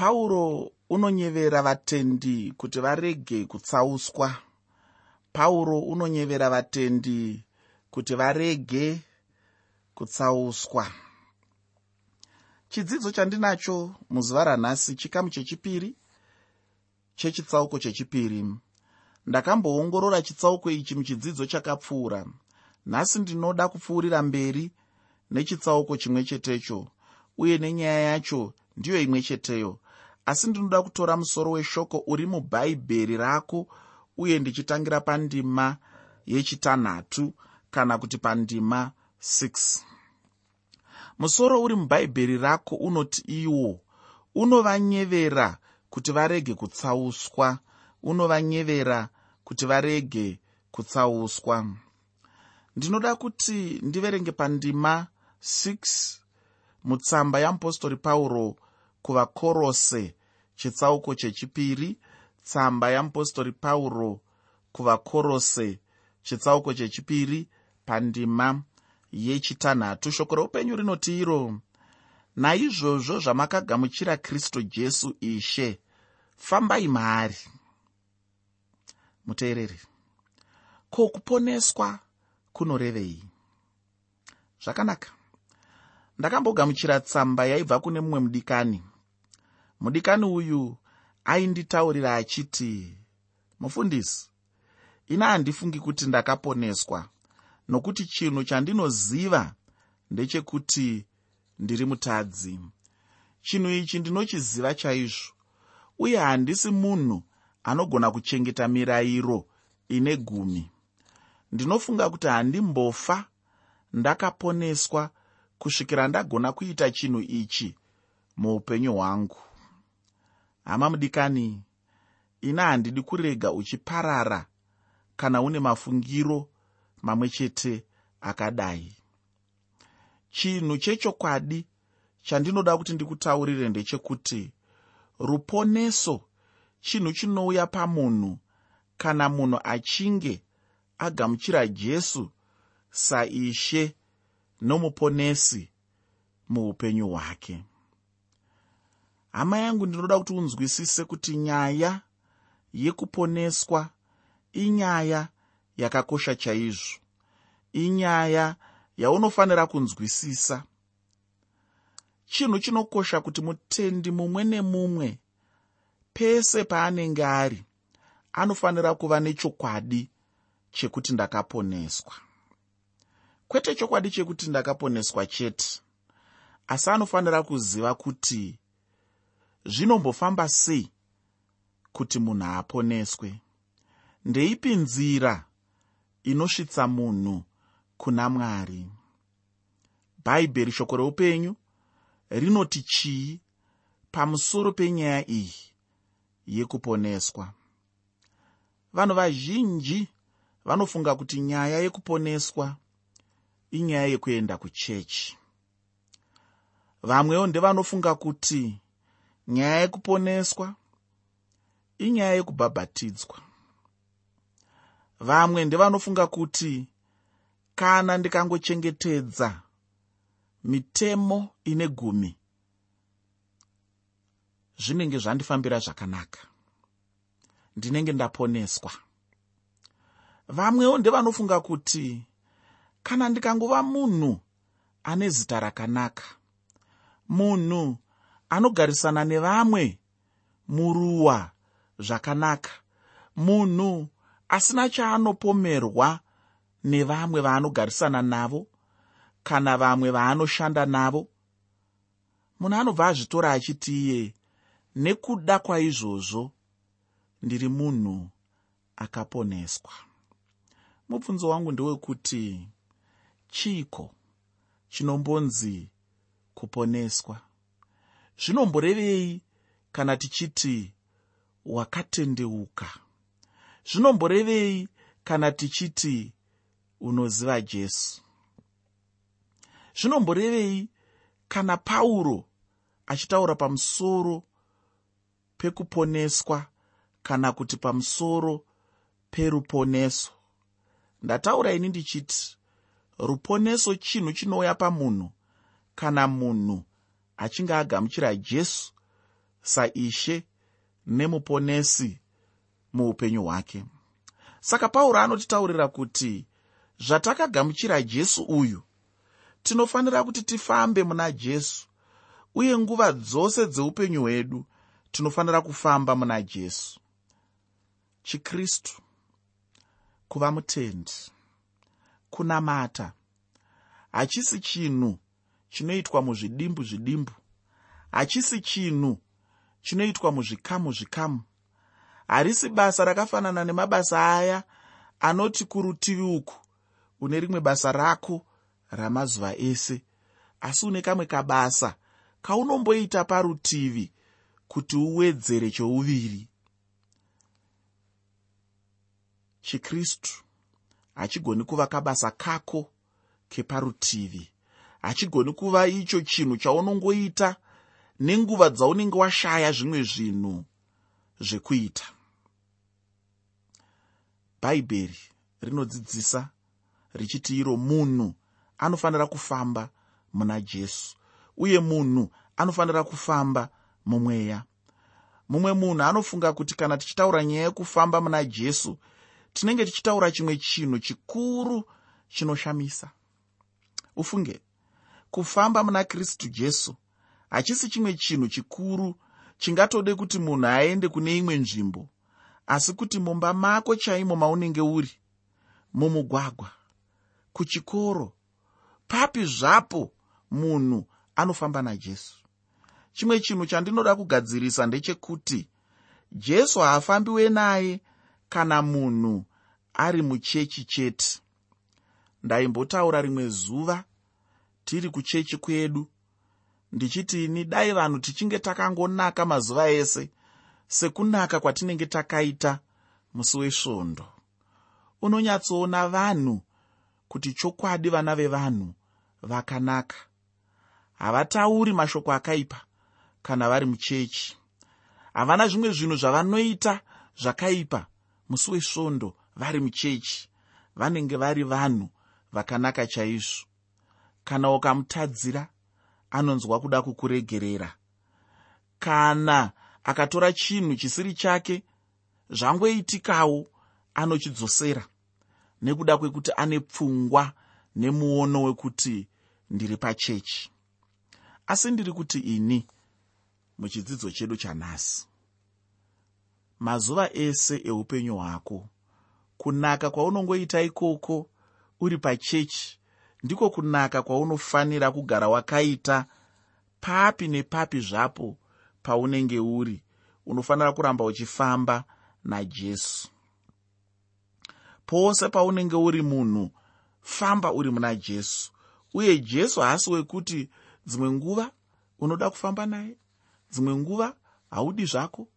pauro unonyevera vatendi kuti varege kutsauswa. Pauro unonyevera vatendi kuti varege kutsauswa. Chidzidzo chandinacho muzuva ranhasi chikamu chechipiri chechitsauko chechipiri. Ndakamboongorora chitsauko ichi muchidzidzo chakapfuura. Nhasi ndinoda kupfuurira mberi nechitsauko chimwe chetecho uye nenyaya yacho ndiyo imwe cheteyo asi ndinoda kutora musoro weshoko uri mubhaibheri rako uye ndichitangira pandima yechitanhatu kana kuti pandima 6 musoro uri mubhaibheri rako unoti iwo unovanyevera kuti varege kutsauswa unovanyevera kuti varege kutsauswa ndinoda kuti ndiverenge pandima 6 mutsamba yamupostori pauro kuvakorose chitsauko chechipiri tsamba yamupostori pauro kuvakorose. Chitsauko chechipiri pandima yechitanhatu. Shoko reupenyu rinoti iro naizvozvo zvamakagamuchira kristu jesu ishe fambai maari. Muteereri ko kuponeswa kunorevei? Zvakanaka. Ndakambogamuchira tsamba yaibva kune mumwe mudikani mudikani uyu ainditaurira achiti mufundisi ina handifungi kuti ndakaponeswa nokuti chinhu chandinoziva ndechekuti ndiri mutadzi. Chinhu ichi ndinochiziva chaizvo uye handisi munhu anogona kuchengeta mirayiro ine gumi. Ndinofunga kuti handimbofa ndakaponeswa kusvikira ndagona kuita chinhu ichi muupenyu hwangu hama mudikani ina handidi kurega uchiparara kana une mafungiro mamwe chete akadai. Chinhu chechokwadi chandinoda kuti ndikutaurire ndechekuti ruponeso chinhu chinouya pamunhu kana munhu achinge agamuchira jesu saishe nomuponesi muupenyu hwake hama yangu ndinoda kuti unzwisise kuti nyaya yekuponeswa inyaya yakakosha chaizvo. Inyaya yaunofanira kunzwisisa. Chinhu chinokosha kuti mutendi mumwe nemumwe pese paanenge ari anofanira kuva nechokwadi chekuti ndakaponeswa. Kwete chokwadi chekuti ndakaponeswa chete. Asi anofanira kuziva kuti zvinombofamba sei kuti munhu aponeswe? Ndeipi nzira inosvitsa munhu kuna mwari? Bhaibheri shoko reupenyu rinoti chii pamusoro penyaya iyi yekuponeswa? Vanhu vazhinji vanofunga kuti nyaya yekuponeswa inyaya yekuenda kuchechi. Vamwewo ndevanofunga kuti nyaya yekuponeswa inyaya yekubhabhatidzwa. Vamwe ndevanofunga kuti kana ndikangochengetedza mitemo ine gumi zvinenge zvandifambira zvakanaka. Ndinenge ndaponeswa. Vamwewo ndevanofunga kuti kana ndikangova munhu ane zita rakanaka munhu anogarisana nevamwe muruwa zvakanaka. Munhu asina chaanopomerwa nevamwe vaanogarisana navo kana vamwe vaanoshanda navo. Munhu anobva azvitora achiti iye nekuda kwaizvozvo ndiri munhu akaponeswa. Mubvunzo wangu ndewekuti chiiko chinombonzi kuponeswa zvinomborevei kana tichiti wakatendeuka. Zvinomborevei kana tichiti unoziva jesu. Zvinomborevei kana pauro achitaura pamusoro pekuponeswa kana kuti pamusoro peruponeso. Ndataura ini ndichiti ruponeso chinhu chinouya pamunhu kana munhu achinge agamuchira jesu saishe nemuponesi muupenyu hwake. Saka pauro anotitaurira kuti zvatakagamuchira jesu uyu tinofanira kuti tifambe muna jesu uye nguva dzose dzeupenyu hwedu tinofanira kufamba muna jesu. Chikristu kuva mutendi kunamata hachisi chinhu chinoitwa muzvidimbu zvidimbu. Hachisi chinhu chinoitwa muzvikamu zvikamu. Harisi basa rakafanana nemabasa aya anoti kurutivi uku une rimwe basa rako ramazuva ese. Asi une kamwe kabasa kaunomboita parutivi kuti uwedzere chouviri. Chikristu hachigoni kuva kabasa kako keparutivi hachigoni kuva icho chinhu chaunongoita nenguva dzaunenge washaya zvimwe zvinhu zvekuita. Bhaibheri rinodzidzisa richiti iro munhu anofanira kufamba muna jesu uye munhu anofanira kufamba mumweya. Mumwe munhu anofunga kuti kana tichitaura nyaya yekufamba muna jesu tinenge tichitaura chimwe chinhu chikuru chinoshamisa. Ufunge kufamba muna kristu jesu. Hachisi chimwe chinhu chikuru chingatode kuti munhu aende kune imwe nzvimbo asi kuti mumba mako chaimo maunenge uri mumugwagwa kuchikoro papi zvapo munhu anofamba najesu chimwe chinhu chandinoda kugadzirisa ndechekuti jesu haafambiwe naye kana munhu ari muchechi chete. Ndaimbotaura rimwe zuva tiri kuchechi kwedu. Ndichiti ini dai vanhu tichinge takangonaka mazuva ese sekunaka kwatinenge takaita musi wesvondo. Unonyatsoona vanhu kuti chokwadi vana vevanhu vakanaka. Havatauri mashoko akaipa kana vari muchechi. Havana zvimwe zvinhu zvavanoita zvakaipa musi wesvondo vari muchechi vanenge vari vanhu vakanaka chaizvo kana ukamutadzira anonzwa kuda kukuregerera. Kana akatora chinhu chisiri chake zvangoitikawo anochidzosera nekuda kwekuti ane pfungwa nemuono wekuti ndiri pachechi. Asi ndiri kuti ini muchidzidzo chedu chanhasi. Mazuva ese eupenyu hwako kunaka kwaunongoita ikoko uri pachechi ndiko kunaka kwaunofanira kugara wakaita. Papi nepapi zvapo paunenge uri unofanira kuramba uchifamba najesu. Pose paunenge uri munhu famba uri muna jesu. Uye jesu haasi wekuti dzimwe nguva unoda kufamba naye dzimwe nguva haudi zvako.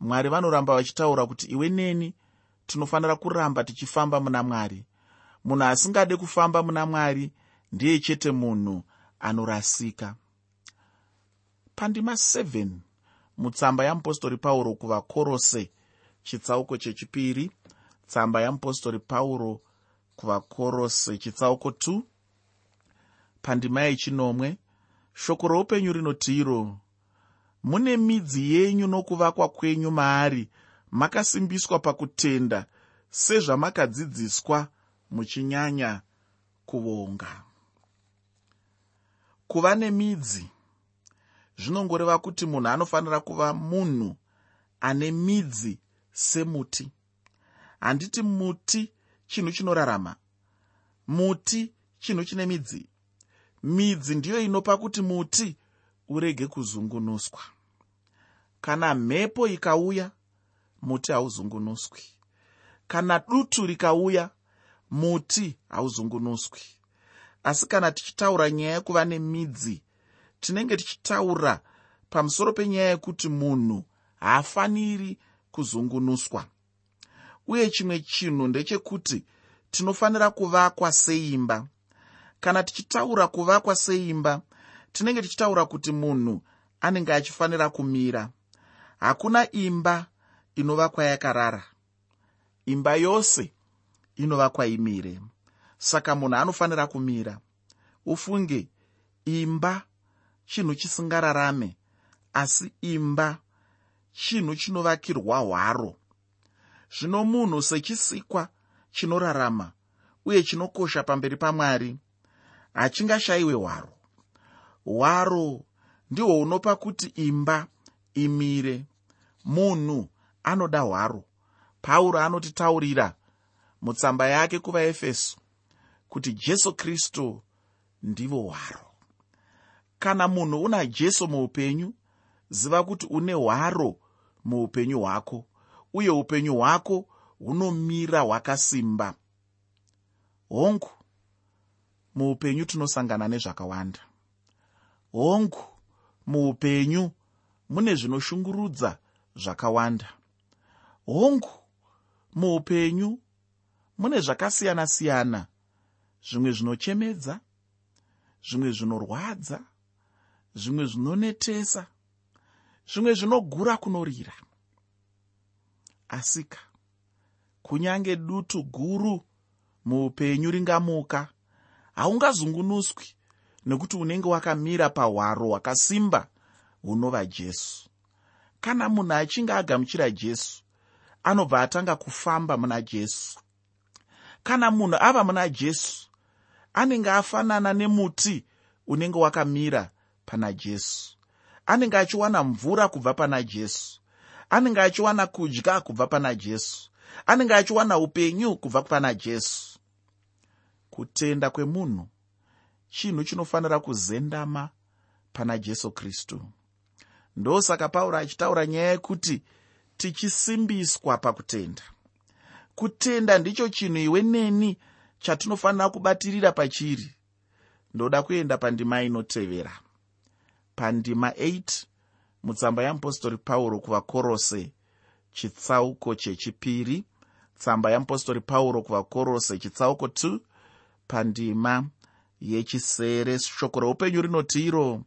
Mwari vanoramba vachitaura kuti iwe neni tinofanira kuramba tichifamba muna mwari munhu asingade kufamba muna mwari ndiye chete munhu anorasika. Pandima 7 mutsamba yamupostori pauro kuvakorose chitsauko chechipiri tsamba yamupostori pauro kuvakorose chitsauko 2 pandima yechinomwe shoko roupenyu rinoti iro mune midzi yenyu nokuvakwa kwenyu maari makasimbiswa pakutenda sezvamakadzidziswa muchinyanya kuvonga. Kuva nemidzi zvinongoreva kuti munhu anofanira kuva munhu ane midzi semuti. Handiti muti chinhu chinorarama muti chinhu chine midzi. Midzi ndiyo inopa kuti muti urege kuzungunuswa. Kana mhepo ikauya muti hauzungunuswi. Kana dutu rikauya muti hauzungunuswi. Asi kana tichitaura nyaya yekuva nemidzi tinenge tichitaura pamusoro penyaya yekuti munhu haafaniri kuzungunuswa. Uye chimwe chinhu ndechekuti tinofanira kuvakwa seimba. Kana tichitaura kuvakwa seimba tinenge tichitaura kuti munhu anenge achifanira kumira. Hakuna imba inovakwa yakarara. Imba yose inovakwa imire. Saka munhu anofanira kumira. Ufunge imba chinhu chisingararame asi imba chinhu chinovakirwa hwaro. Zvino munhu sechisikwa chinorarama uye chinokosha pamberi pamwari hachingashayiwe hwaro. Hwaro ndihwo unopa kuti imba imire. Munhu anoda hwaro. Pauro anotitaurira mutsamba yake kuvaefeso kuti jesu kristu ndivo hwaro. Kana munhu una jesu muupenyu ziva kuti une hwaro muupenyu hwako uye upenyu hwako hunomira hwakasimba. Hongu muupenyu tinosangana nezvakawanda. Hongu muupenyu mune zvinoshungurudza zvakawanda. Hongu muupenyu mune zvakasiyana-siyana. Zvimwe zvinochemedza zvimwe zvinorwadza zvimwe zvinonetesa zvimwe zvinogura kunorira. Asika kunyange dutu guru muupenyu ringamuka haungazungunuswi nekuti unenge wakamira pahwaro hwakasimba hunova jesu. Kana munhu achinge agamuchira jesu anobva atanga kufamba muna jesu kana munhu ava muna jesu anenge afanana nemuti unenge wakamira pana jesu. Anenge achiwana mvura kubva pana jesu. Anenge achiwana kudya kubva pana jesu. Anenge achiwana upenyu kubva pana jesu. Kutenda kwemunhu chinhu chinofanira kuzendama pana jesu kristu. Ndosaka pauro achitaura nyaya yekuti tichisimbiswa pakutenda kutenda ndicho chinhu iwe neni chatinofanira kubatirira pachiri. Ndoda kuenda pandima inotevera. Pandima 8 mutsamba yamupostori pauro kuvakorose chitsauko chechipiri. Tsamba yamupostori pauro kuvakorose chitsauko 2 pandima yechisere shoko reupenyu rinoti iro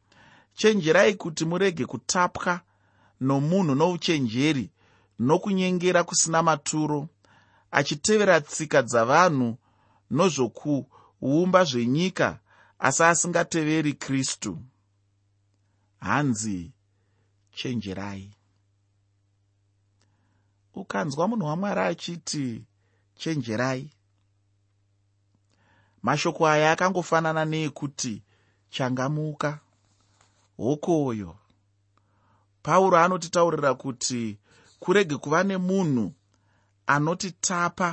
chenjerai kuti murege kutapwa nomunhu nouchenjeri nokunyengera kusina maturo achitevera tsika dzavanhu nozvokuumba zvenyika asi asingateveri kristu. Hanzi chenjerai. Ukanzwa munhu wamwari achiti chenjerai mashoko aya akangofanana neekuti changamuka hokoyo. Pauro anotitaurira kuti kurege kuva nemunhu anotitapa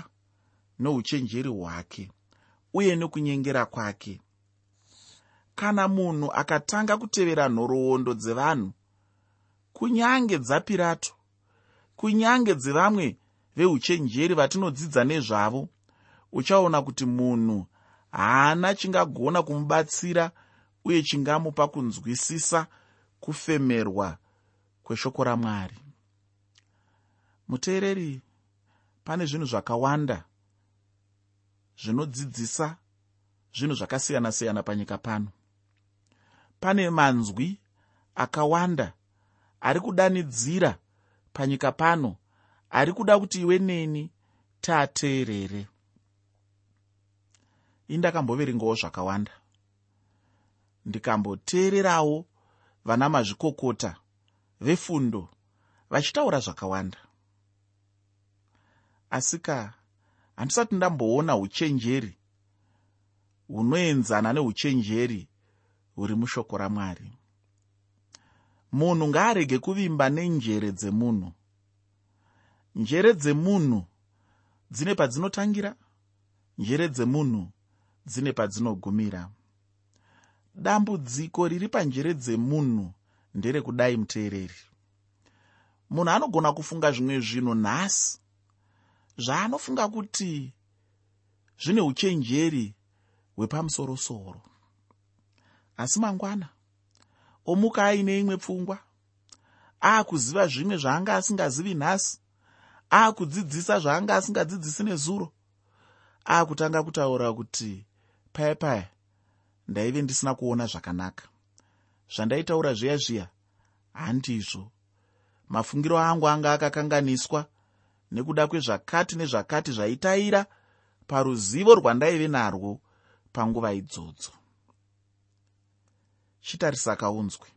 nouchenjeri hwake uye nekunyengera kwake. Kana munhu akatanga kutevera nhoroondo dzevanhu kunyange dzapirato kunyange dzevamwe veuchenjeri vatinodzidza nezvavo uchaona kuti munhu haana chingagona kumubatsira uye chingamupa kunzwisisa kufemerwa kweshoko ramwari. Muteereri pane zvinhu zvakawanda zvinodzidzisa zvinhu zvakasiyana-siyana panyika pano. Pane manzwi akawanda ari kudanidzira panyika pano ari kuda kuti iwe neni taateerere indakamboverengawo zvakawanda. Ndikamboteererawo vana mazvikokota vefundo vachitaura zvakawanda asika handisati ndamboona uchenjeri hunoenzana neuchenjeri huri mushoko ramwari. Munhu ngaarege kuvimba nenjere dzemunhu. Njere dzemunhu dzine padzinotangira njere dzemunhu dzine padzinogumira. Dambudziko riri panjere dzemunhu nderekudai muteereri. Munhu anogona kufunga zvimwe zvinhu nhasi zvaanofunga kuti zvine uchenjeri hwepamusorosoro. Asi mangwana omuka aine imwe pfungwa. Aakuziva zvimwe zvaanga asingazivi nhasi. Aakudzidzisa zvaanga asingadzidzisi nezuro. Aakutanga kutaura kuti paya paya ndaive ndisina kuona zvakanaka. Zvandaitaura zviya zviya handizvo mafungiro angu anga akakanganiswa nekuda kwezvakati nezvakati zvaitaira paruzivo rwandaive narwo panguva idzodzo. Chitarisa kaunzwe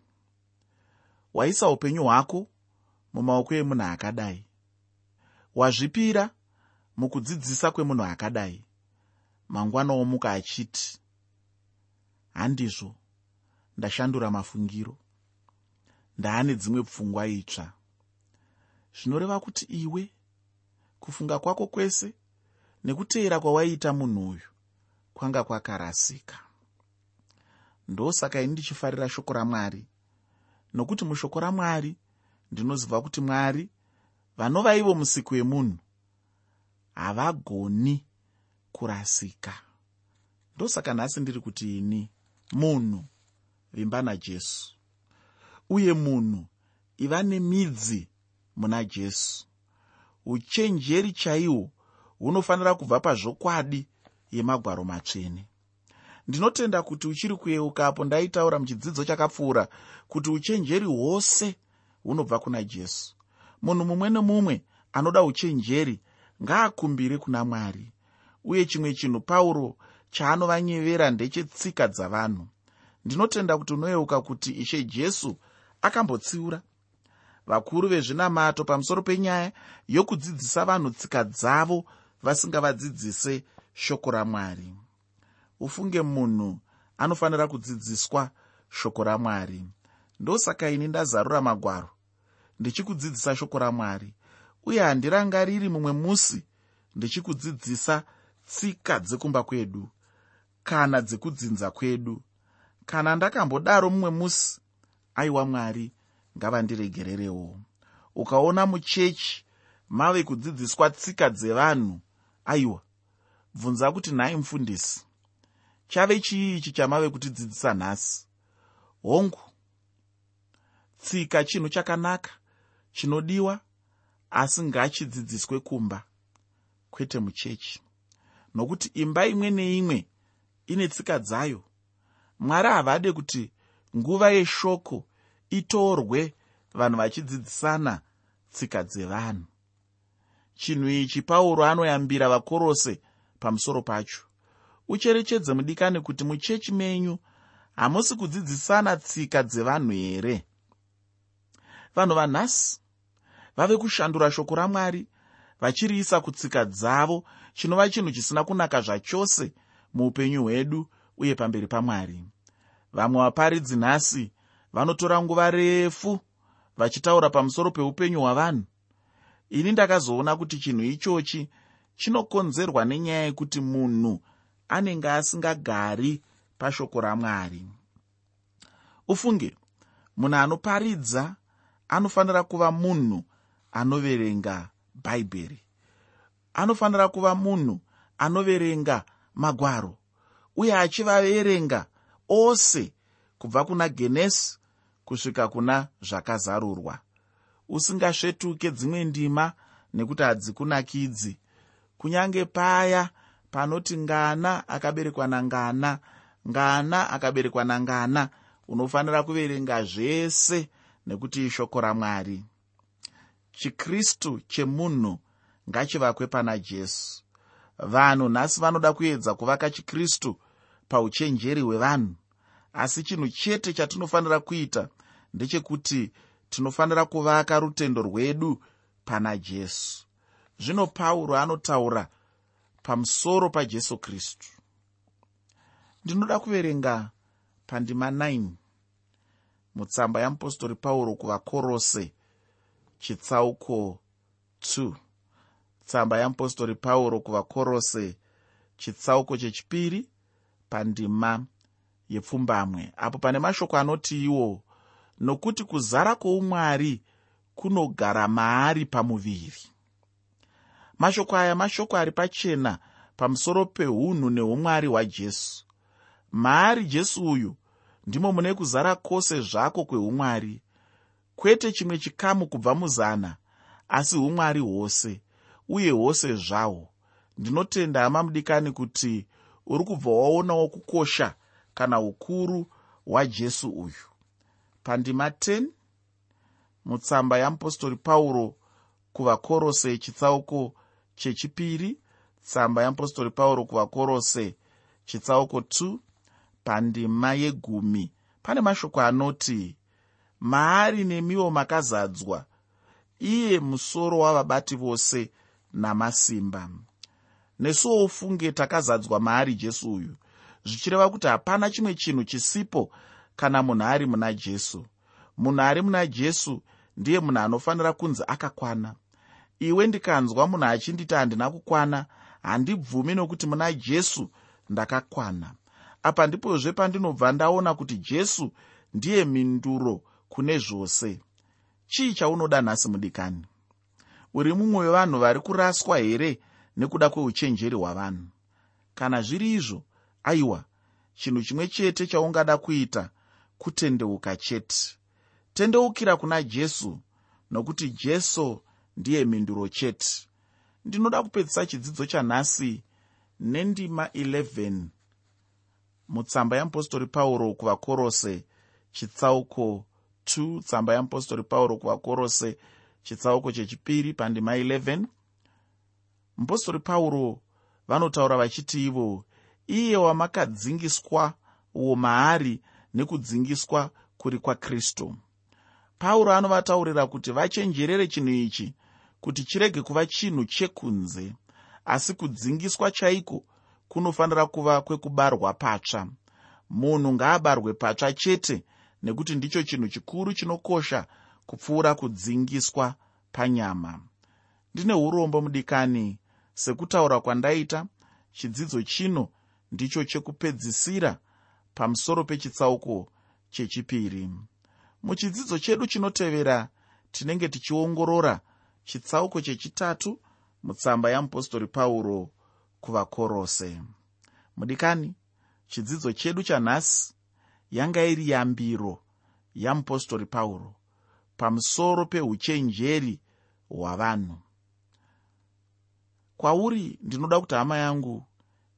waisa upenyu hwako mumaoko emunhu akadai. Wazvipira mukudzidzisa kwemunhu akadai. Mangwana omuka achiti handizvo ndashandura mafungiro. Ndaane dzimwe pfungwa itsva. Zvinoreva kuti iwe kufunga kwako kwese nekuteera kwawaiita munhu uyu kwanga kwakarasika. Ndosaka ini ndichifarira shoko ramwari nokuti mushoko ramwari ndinoziva kuti mwari vanova ivo musiki wemunhu havagoni kurasika. Ndosaka nhasi ndiri kuti ini munhu vimba najesu uye munhu iva nemidzi muna jesu uchenjeri chaihwo hunofanira kubva pazvokwadi yemagwaro matsvene. Ndinotenda kuti uchiri kuyeukapo ndaitaura muchidzidzo chakapfuura kuti uchenjeri hwose hunobva kuna jesu. Munhu mumwe nemumwe anoda uchenjeri ngaakumbire kuna mwari uye chimwe chinhu pauro chaanovanyevera ndechetsika dzavanhu. Ndinotenda kuti unoyeuka kuti ishe jesu akambotsiura vakuru vezvinamato pamusoro penyaya yokudzidzisa vanhu tsika dzavo vasingavadzidzise shoko ramwari. Ufunge munhu anofanira kudzidziswa shoko ramwari. Ndosaka ini ndazarura magwaro ndichikudzidzisa shoko ramwari. Uye handirangariri mumwe musi ndichikudzidzisa tsika dzekumba kwedu kana dzekudzinza kwedu. Kana ndakambodaro mumwe musi aiwa mwari ngavandiregererewo. Ukaona muchechi mave kudzidziswa tsika dzevanhu. Aiwa bvunza kuti nhai mufundisi. Chave chii ichi chamave kutidzidzisa nhasi? Hongu tsika chinhu chakanaka chinodiwa asi ngachidzidziswe kumba. Kwete muchechi. Nokuti imba imwe neimwe ine tsika dzayo. Mwari havade kuti nguva yeshoko itorwe vanhu vachidzidzisana tsika dzevanhu. Chinhu ichi pauro anoyambira vakorose pamusoro pacho. Ucherechedze mudikani kuti muchechi menyu hamusi kudzidzisana tsika dzevanhu here? Vanhu vanhasi vave kushandura shoko ramwari vachiriisa kutsika dzavo chinova chinhu chisina kunaka zvachose muupenyu hwedu uye pamberi pamwari. Vamwe vaparidzi nhasi vanotora nguva refu vachitaura pamusoro peupenyu hwavanhu. Ini ndakazoona kuti chinhu ichochi chinokonzerwa nenyaya yekuti munhu anenge asingagari pashoko ramwari. Ufunge munhu anoparidza anofanira kuva munhu anoverenga bhaibheri. Anofanira kuva munhu anoverenga magwaro uye achivaverenga ose kubva kuna genesi kusvika kuna zvakazarurwa. Usingasvetuke dzimwe ndima nekuti hadzikunakidzi kunyange paya panoti ngana akaberekwa nangana ngana akaberekwa nangana unofanira kuverenga zvese nekuti ishoko ramwari. Chikristu chemunhu ngachivakwe pana jesu. Vanhu nhasi vanoda kuedza kuvaka chikristu pauchenjeri hwevanhu asi chinhu chete chatinofanira kuita ndechekuti tinofanira kuvaka rutendo rwedu pana jesu. Zvino pauro anotaura pamusoro pajesu kristu. Ndinoda kuverenga pandima 9 mutsamba yamupostori pauro kuvakorose chitsauko 2 tsamba yamupostori pauro kuvakorose chitsauko chechipiri pandima yepfumbamwe. Apo pane mashoko anoti iwo nokuti kuzara kwoumwari kunogara maari pamuviri. Mashoko aya mashoko ari pachena pamusoro peunhu neumwari hwajesu. Maari jesu uyu ndimo mune kuzara kwose zvako kweumwari. Kwete chimwe chikamu kubva muzana asi umwari hwose uye hwose zvahwo ndinotenda hama mudikani kuti uri kubva waonawo kukosha kana ukuru hwajesu uyu. Pandima 10 mutsamba yamupostori pauro kuvakorose chitsauko chechipiri tsamba yamupostori pauro kuvakorose chitsauko 2 pandima yegumi. Pane mashoko anoti maari nemiwo makazadzwa iye musoro wavabati vose namasimba. Nesuwo ufunge takazadzwa maari jesu uyu zvichireva kuti hapana chimwe chinhu chisipo kana munhu ari muna jesu. Munhu ari muna jesu ndiye munhu anofanira kunzi akakwana. Iwe ndikanzwa munhu achinditi handina kukwana handibvumi nokuti muna jesu ndakakwana. Apa ndipozve pandinobva ndaona kuti jesu ndiye minduro kune zvose. Chii chaunoda nhasi mudikani? Uri mumwe wevanhu vari kuraswa here nekuda kweuchenjeri hwavanhu? Kana zviri izvo aiwa chinhu chimwe chete chaungada kuita kutendeuka chete. Tendeukira kuna jesu nokuti jesu ndiye minduro chete. Ndinoda kupedzisa chidzidzo chanhasi nendima 11 mutsamba yamupostori pauro kuvakorose chitsauko 2 tsamba yamupostori pauro kuvakorose chitsauko chechipiri pandima 11 mupostori pauro vanotaura vachiti ivo iye wamakadzingiswa uo maari nekudzingiswa kuri kwakristu. Pauro anovataurira kuti vachenjerere chinhu ichi kuti chirege kuva chinhu chekunze asi kudzingiswa chaiko kunofanira kuva kwekubarwa patsva. Munhu ngaabarwe patsva chete nekuti ndicho chinhu chikuru chinokosha kupfuura kudzingiswa panyama. Ndine urombo mudikani sekutaura kwandaita chidzidzo chino ndicho chekupedzisira pamusoro pechitsauko chechipiri. Muchidzidzo chedu chinotevera tinenge tichiongorora chitsauko chechitatu mutsamba yamupostori pauro kuvakorose. Mudikani chidzidzo chedu chanhasi yanga iri yambiro yamupostori pauro pamusoro peuchenjeri hwavanhu. Kwauri ndinoda kuti hama yangu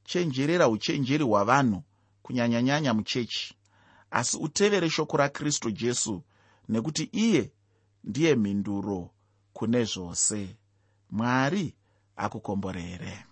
chenjerera uchenjeri hwavanhu kunyanyanyanya muchechi. Asi utevere shoko rakristu jesu nekuti iye ndiye mhinduro kune zvose. Mwari akukomborere